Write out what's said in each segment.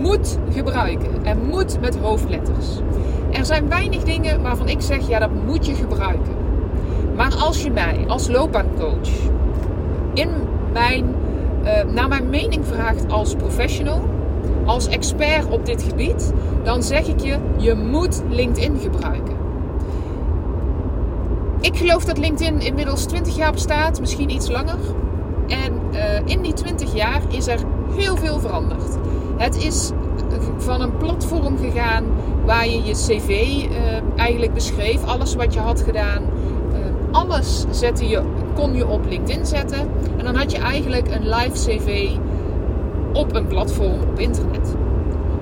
moet gebruiken. En moet met hoofdletters. Er zijn weinig dingen waarvan ik zeg, ja, dat moet je gebruiken. Maar als je mij als loopbaancoach in mijn, uh, naar mijn mening vraagt als professional, als expert op dit gebied, dan zeg ik je, je moet LinkedIn gebruiken. Ik geloof dat LinkedIn inmiddels 20 jaar bestaat, misschien iets langer. En uh, in die 20 jaar is er heel veel veranderd. Het is van een platform gegaan waar je je cv uh, eigenlijk beschreef. Alles wat je had gedaan. Uh, alles zette je, kon je op LinkedIn zetten. En dan had je eigenlijk een live cv op een platform op internet.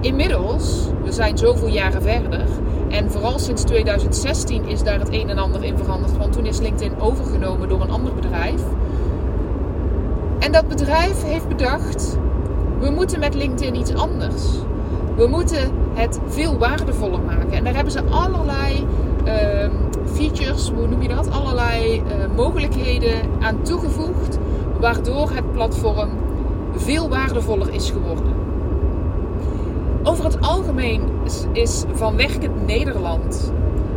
Inmiddels, we zijn zoveel jaren verder. En vooral sinds 2016 is daar het een en ander in veranderd. Want toen is LinkedIn overgenomen door een ander bedrijf. En dat bedrijf heeft bedacht we moeten met LinkedIn iets anders. We moeten het veel waardevoller maken. En daar hebben ze allerlei uh, features, hoe noem je dat? Allerlei uh, mogelijkheden aan toegevoegd. Waardoor het platform veel waardevoller is geworden. Over het algemeen is, is van Werkend Nederland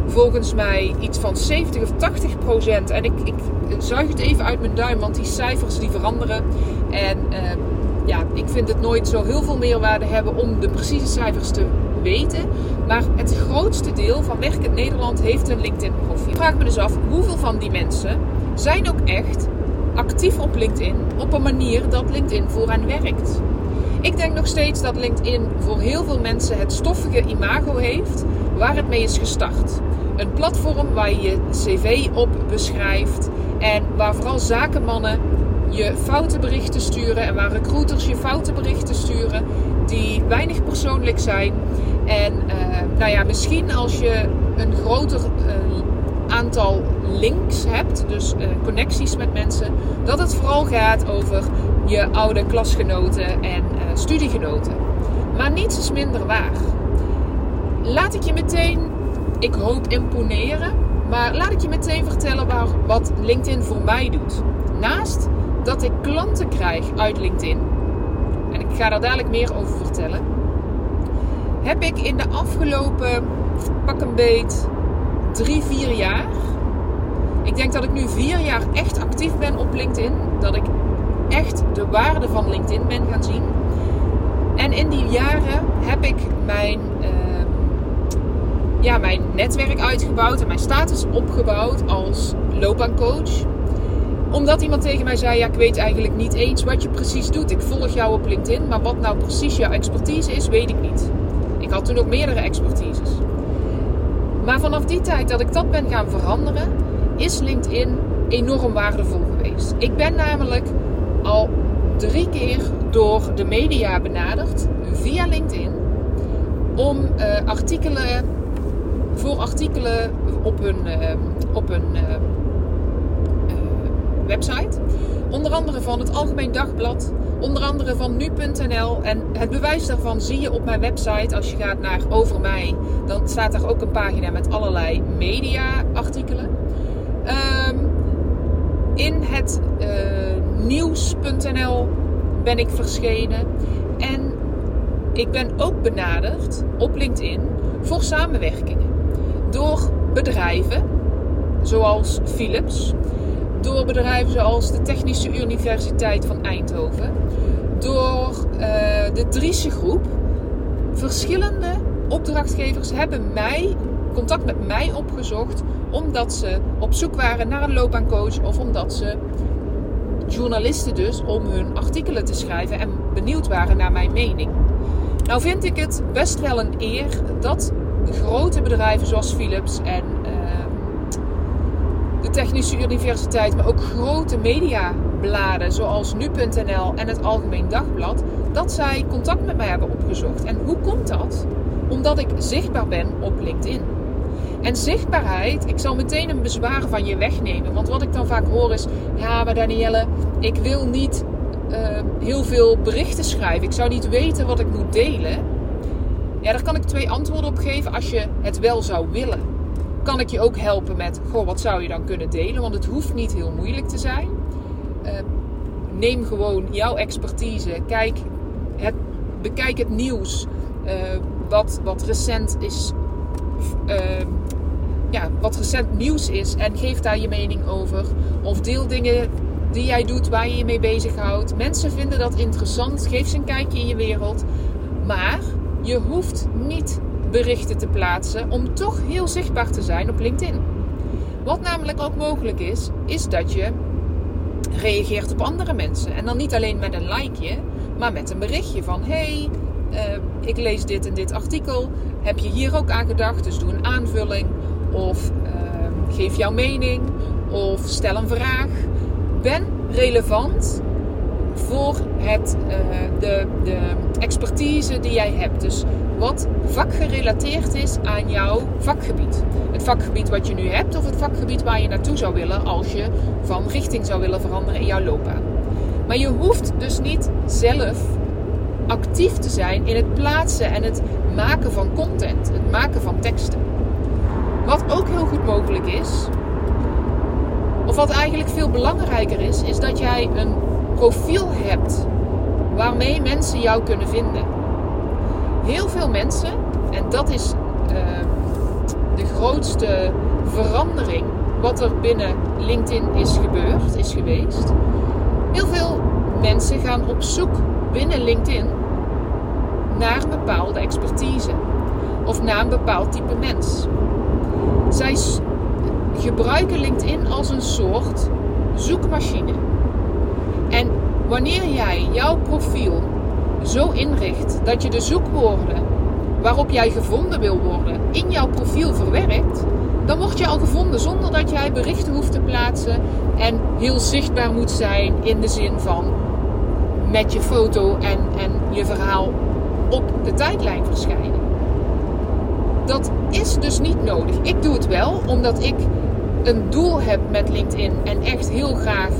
volgens mij iets van 70 of 80 procent. En ik, ik zuig het even uit mijn duim, want die cijfers die veranderen. En uh, ja, ik vind het nooit zo heel veel meerwaarde hebben om de precieze cijfers te weten. Maar het grootste deel van Werkend Nederland heeft een LinkedIn-profiel. Vraag me dus af, hoeveel van die mensen zijn ook echt actief op LinkedIn op een manier dat LinkedIn voor hen werkt? Ik denk nog steeds dat LinkedIn voor heel veel mensen het stoffige imago heeft waar het mee is gestart. Een platform waar je je cv op beschrijft en waar vooral zakenmannen je foute berichten sturen en waar recruiters je foute berichten sturen die weinig persoonlijk zijn. En uh, nou ja, misschien als je een groter uh, aantal links hebt, dus uh, connecties met mensen, dat het vooral gaat over je oude klasgenoten en studiegenoten. Maar niets is minder waar. Laat ik je meteen, ik hoop imponeren, maar laat ik je meteen vertellen waar, wat LinkedIn voor mij doet. Naast dat ik klanten krijg uit LinkedIn, en ik ga daar dadelijk meer over vertellen, heb ik in de afgelopen pak een beet drie, vier jaar. Ik denk dat ik nu vier jaar echt actief ben op LinkedIn. Dat ik echt de waarde van LinkedIn ben gaan zien. En in die jaren heb ik mijn, uh, ja, mijn netwerk uitgebouwd en mijn status opgebouwd als loopbaancoach omdat iemand tegen mij zei: Ja, ik weet eigenlijk niet eens wat je precies doet. Ik volg jou op LinkedIn, maar wat nou precies jouw expertise is, weet ik niet. Ik had toen ook meerdere expertises. Maar vanaf die tijd dat ik dat ben gaan veranderen, is LinkedIn enorm waardevol geweest. Ik ben namelijk al drie keer door de media benaderd via LinkedIn om uh, artikelen voor artikelen op hun, uh, op hun uh, website. Onder andere van het Algemeen Dagblad, onder andere van nu.nl. En het bewijs daarvan zie je op mijn website. Als je gaat naar Over mij, dan staat daar ook een pagina met allerlei media-artikelen. Um, in het uh, nieuws.nl ben ik verschenen. En ik ben ook benaderd op LinkedIn voor samenwerkingen. Door bedrijven zoals Philips, door bedrijven zoals de Technische Universiteit van Eindhoven, door uh, de Driese Groep. Verschillende opdrachtgevers hebben mij, contact met mij opgezocht omdat ze op zoek waren naar een loopbaancoach of omdat ze journalisten dus om hun artikelen te schrijven en benieuwd waren naar mijn mening. Nou vind ik het best wel een eer dat grote bedrijven zoals Philips en de Technische Universiteit, maar ook grote mediabladen zoals nu.nl en het Algemeen Dagblad, dat zij contact met mij hebben opgezocht. En hoe komt dat? Omdat ik zichtbaar ben op LinkedIn. En zichtbaarheid, ik zal meteen een bezwaar van je wegnemen. Want wat ik dan vaak hoor is: ja, maar Danielle, ik wil niet uh, heel veel berichten schrijven. Ik zou niet weten wat ik moet delen. Ja, daar kan ik twee antwoorden op geven als je het wel zou willen. Kan ik je ook helpen met: goh, wat zou je dan kunnen delen? Want het hoeft niet heel moeilijk te zijn. Uh, neem gewoon jouw expertise. Kijk, het, bekijk het nieuws. Uh, wat, wat recent is ehm, ja, wat recent nieuws is en geef daar je mening over. Of deel dingen die jij doet waar je je mee bezighoudt. Mensen vinden dat interessant. Geef ze een kijkje in je wereld. Maar je hoeft niet berichten te plaatsen om toch heel zichtbaar te zijn op LinkedIn. Wat namelijk ook mogelijk is, is dat je reageert op andere mensen. En dan niet alleen met een likeje, maar met een berichtje van: hey, uh, ik lees dit en dit artikel. Heb je hier ook aan gedacht? Dus doe een aanvulling. Of uh, geef jouw mening. Of stel een vraag. Ben relevant voor het, uh, de, de expertise die jij hebt. Dus wat vakgerelateerd is aan jouw vakgebied. Het vakgebied wat je nu hebt of het vakgebied waar je naartoe zou willen als je van richting zou willen veranderen in jouw loopbaan. Maar je hoeft dus niet zelf actief te zijn in het plaatsen en het maken van content, het maken van teksten. Wat ook heel goed mogelijk is, of wat eigenlijk veel belangrijker is, is dat jij een profiel hebt waarmee mensen jou kunnen vinden. Heel veel mensen, en dat is uh, de grootste verandering wat er binnen LinkedIn is gebeurd, is geweest. Heel veel mensen gaan op zoek binnen LinkedIn naar bepaalde expertise of naar een bepaald type mens. Zij gebruiken LinkedIn als een soort zoekmachine. En wanneer jij jouw profiel zo inricht dat je de zoekwoorden waarop jij gevonden wil worden in jouw profiel verwerkt, dan word je al gevonden zonder dat jij berichten hoeft te plaatsen en heel zichtbaar moet zijn in de zin van met je foto en, en je verhaal op de tijdlijn verschijnen. Dat is dus niet nodig. Ik doe het wel omdat ik een doel heb met LinkedIn en echt heel graag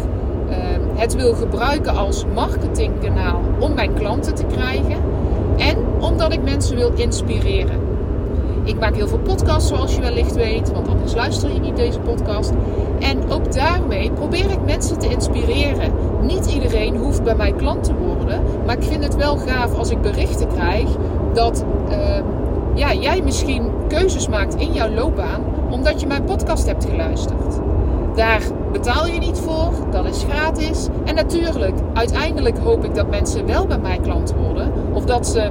het wil gebruiken als marketingkanaal om mijn klanten te krijgen en omdat ik mensen wil inspireren. Ik maak heel veel podcasts, zoals je wellicht weet, want anders luister je niet deze podcast. En ook daarmee probeer ik mensen te inspireren. Niet iedereen hoeft bij mij klant te worden, maar ik vind het wel gaaf als ik berichten krijg dat uh, ja, jij misschien keuzes maakt in jouw loopbaan omdat je mijn podcast hebt geluisterd. Daar betaal je niet voor, dat is gratis. En natuurlijk, uiteindelijk hoop ik dat mensen wel bij mij klant worden. Of dat ze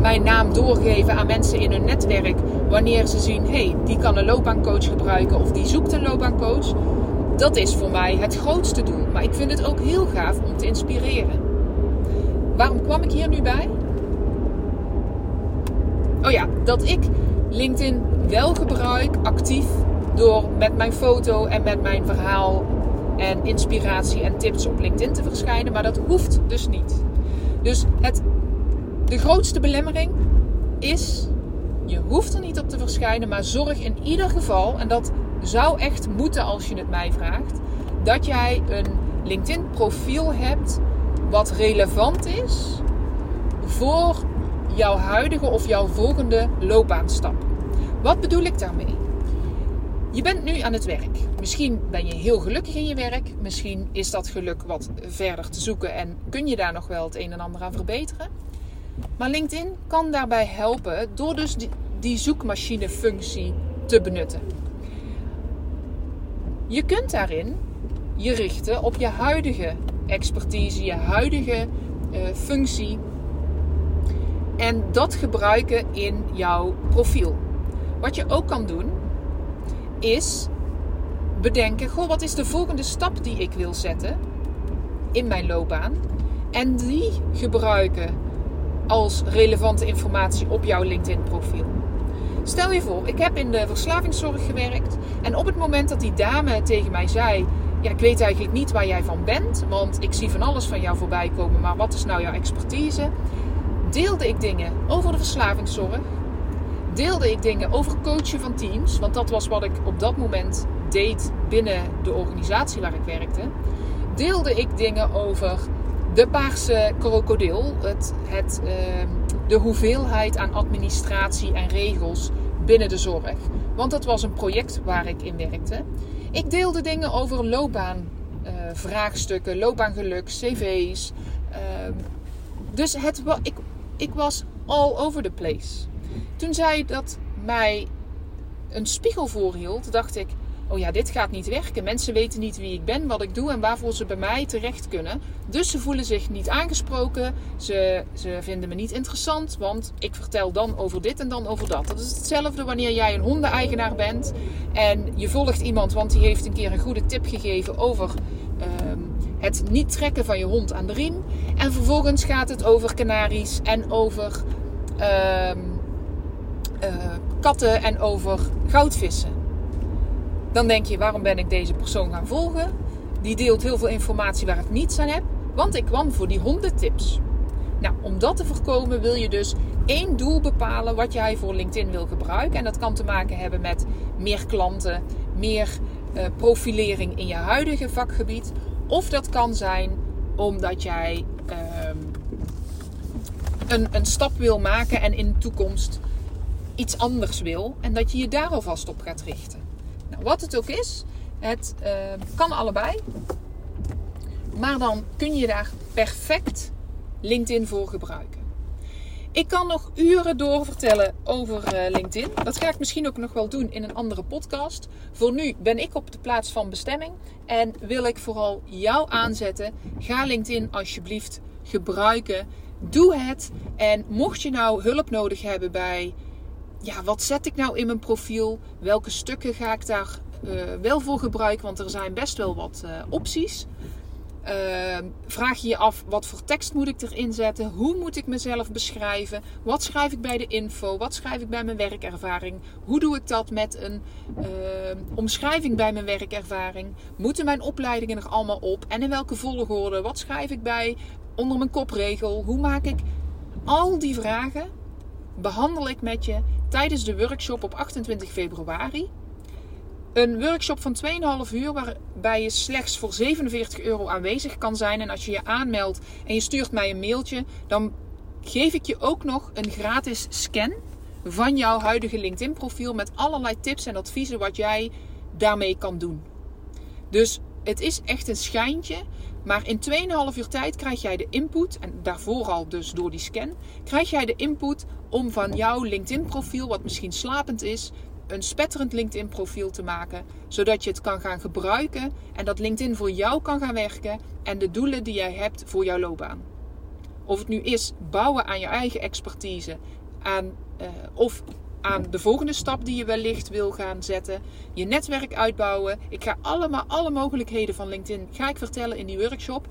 mijn naam doorgeven aan mensen in hun netwerk wanneer ze zien, hé, hey, die kan een loopbaancoach gebruiken of die zoekt een loopbaancoach. Dat is voor mij het grootste doel. Maar ik vind het ook heel gaaf om te inspireren. Waarom kwam ik hier nu bij? Oh ja, dat ik LinkedIn wel gebruik actief door met mijn foto en met mijn verhaal en inspiratie en tips op LinkedIn te verschijnen. Maar dat hoeft dus niet. Dus het, de grootste belemmering is: je hoeft er niet op te verschijnen, maar zorg in ieder geval, en dat zou echt moeten als je het mij vraagt, dat jij een LinkedIn-profiel hebt wat relevant is voor jouw huidige of jouw volgende loopbaanstap. Wat bedoel ik daarmee? Je bent nu aan het werk. Misschien ben je heel gelukkig in je werk. Misschien is dat geluk wat verder te zoeken en kun je daar nog wel het een en ander aan verbeteren. Maar LinkedIn kan daarbij helpen door dus die, zoekmachine-functie te benutten. Je kunt daarin je richten op je huidige expertise, je huidige uh, functie. En dat gebruiken in jouw profiel. Wat je ook kan doen, is bedenken: goh, wat is de volgende stap die ik wil zetten in mijn loopbaan? En die gebruiken als relevante informatie op jouw LinkedIn-profiel. Stel je voor, ik heb in de verslavingszorg gewerkt en op het moment dat die dame tegen mij zei: Ja, ik weet eigenlijk niet waar jij van bent, want ik zie van alles van jou voorbij komen, maar wat is nou jouw expertise? deelde ik dingen over de verslavingszorg. Deelde ik dingen over coachen van teams. Want dat was wat ik op dat moment deed binnen de organisatie waar ik werkte. Deelde ik dingen over de paarse krokodil. Het, het, ehm, de hoeveelheid aan administratie en regels binnen de zorg. Want dat was een project waar ik in werkte. Ik deelde dingen over loopbaanvraagstukken, uh, loopbaangeluk, cv's. Ehm, dus het, ik, ik was all over the place. Toen zij dat mij een spiegel voorhield, dacht ik: oh ja, dit gaat niet werken. Mensen weten niet wie ik ben, wat ik doe en waarvoor ze bij mij terecht kunnen. Dus ze voelen zich niet aangesproken. Ze, ze vinden me niet interessant, want ik vertel dan over dit en dan over dat. Dat is hetzelfde wanneer jij een hondeneigenaar bent en je volgt iemand, want die heeft een keer een goede tip gegeven over. Ehm, het niet trekken van je hond aan de riem. En vervolgens gaat het over kanaries en over ehm, eh, katten en over goudvissen. Dan denk je, waarom ben ik deze persoon gaan volgen? Die deelt heel veel informatie waar ik niets aan heb. Want ik kwam voor die hondentips. Nou, om dat te voorkomen wil je dus één doel bepalen wat jij voor LinkedIn wil gebruiken. En dat kan te maken hebben met meer klanten, meer uh, profilering in je huidige vakgebied. Of dat kan zijn omdat jij uh, een, een stap wil maken en in de toekomst iets anders wil. En dat je je daar alvast op gaat richten. Nou, wat het ook is, het uh, kan allebei. Maar dan kun je daar perfect LinkedIn voor gebruiken. Ik kan nog uren door vertellen over uh, LinkedIn. Dat ga ik misschien ook nog wel doen in een andere podcast. Voor nu ben ik op de plaats van bestemming en wil ik vooral jou aanzetten. Ga LinkedIn alsjeblieft gebruiken. Doe het. En mocht je nou hulp nodig hebben bij ja, wat zet ik nou in mijn profiel? Welke stukken ga ik daar uh, wel voor gebruiken? Want er zijn best wel wat uh, opties. Uh, vraag je je af wat voor tekst moet ik erin zetten? Hoe moet ik mezelf beschrijven? Wat schrijf ik bij de info? Wat schrijf ik bij mijn werkervaring? Hoe doe ik dat met een ehm, omschrijving bij mijn werkervaring? Moeten mijn opleidingen er allemaal op? En in welke volgorde? Wat schrijf ik bij onder mijn kopregel? Hoe maak ik al die vragen? Behandel ik met je tijdens de workshop op 28 februari. Een workshop van 2,5 uur waarbij je slechts voor 47 euro aanwezig kan zijn. En als je je aanmeldt en je stuurt mij een mailtje, dan geef ik je ook nog een gratis scan van jouw huidige LinkedIn profiel met allerlei tips en adviezen wat jij daarmee kan doen. Dus het is echt een schijntje. Maar in 2,5 uur tijd krijg jij de input, en daarvoor al dus door die scan, krijg jij de input om van jouw LinkedIn-profiel, wat misschien slapend is, een spetterend LinkedIn-profiel te maken, zodat je het kan gaan gebruiken en dat LinkedIn voor jou kan gaan werken en de doelen die jij hebt voor jouw loopbaan. Of het nu is bouwen aan je eigen expertise, aan, uh, of aan de volgende stap die je wellicht wil gaan zetten. Je netwerk uitbouwen. Ik ga allemaal alle mogelijkheden van LinkedIn ga ik vertellen in die workshop.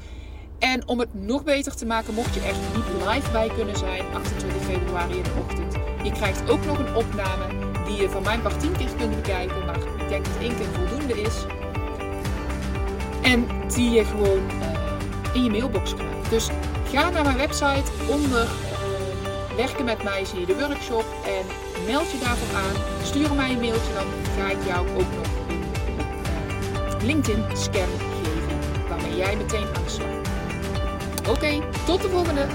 En om het nog beter te maken, mocht je er niet live bij kunnen zijn, 28 februari in de ochtend. Je krijgt ook nog een opname die je van mijn part 10 keer kunt bekijken. Maar ik denk dat één keer voldoende is. En die je gewoon uh, in je mailbox krijgt. Dus ga naar mijn website onder werken met mij zie je de workshop en meld je daarvoor aan. Stuur mij een mailtje, dan ga ik jou ook nog LinkedIn scan geven waarmee jij meteen aan Oké, tot de volgende!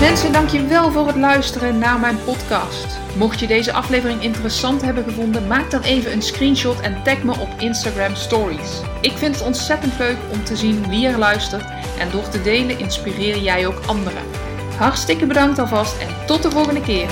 Mensen, dankjewel voor het luisteren naar mijn podcast. Mocht je deze aflevering interessant hebben gevonden, maak dan even een screenshot en tag me op Instagram Stories. Ik vind het ontzettend leuk om te zien wie er luistert en door te delen inspireer jij ook anderen. Hartstikke bedankt alvast en tot de volgende keer.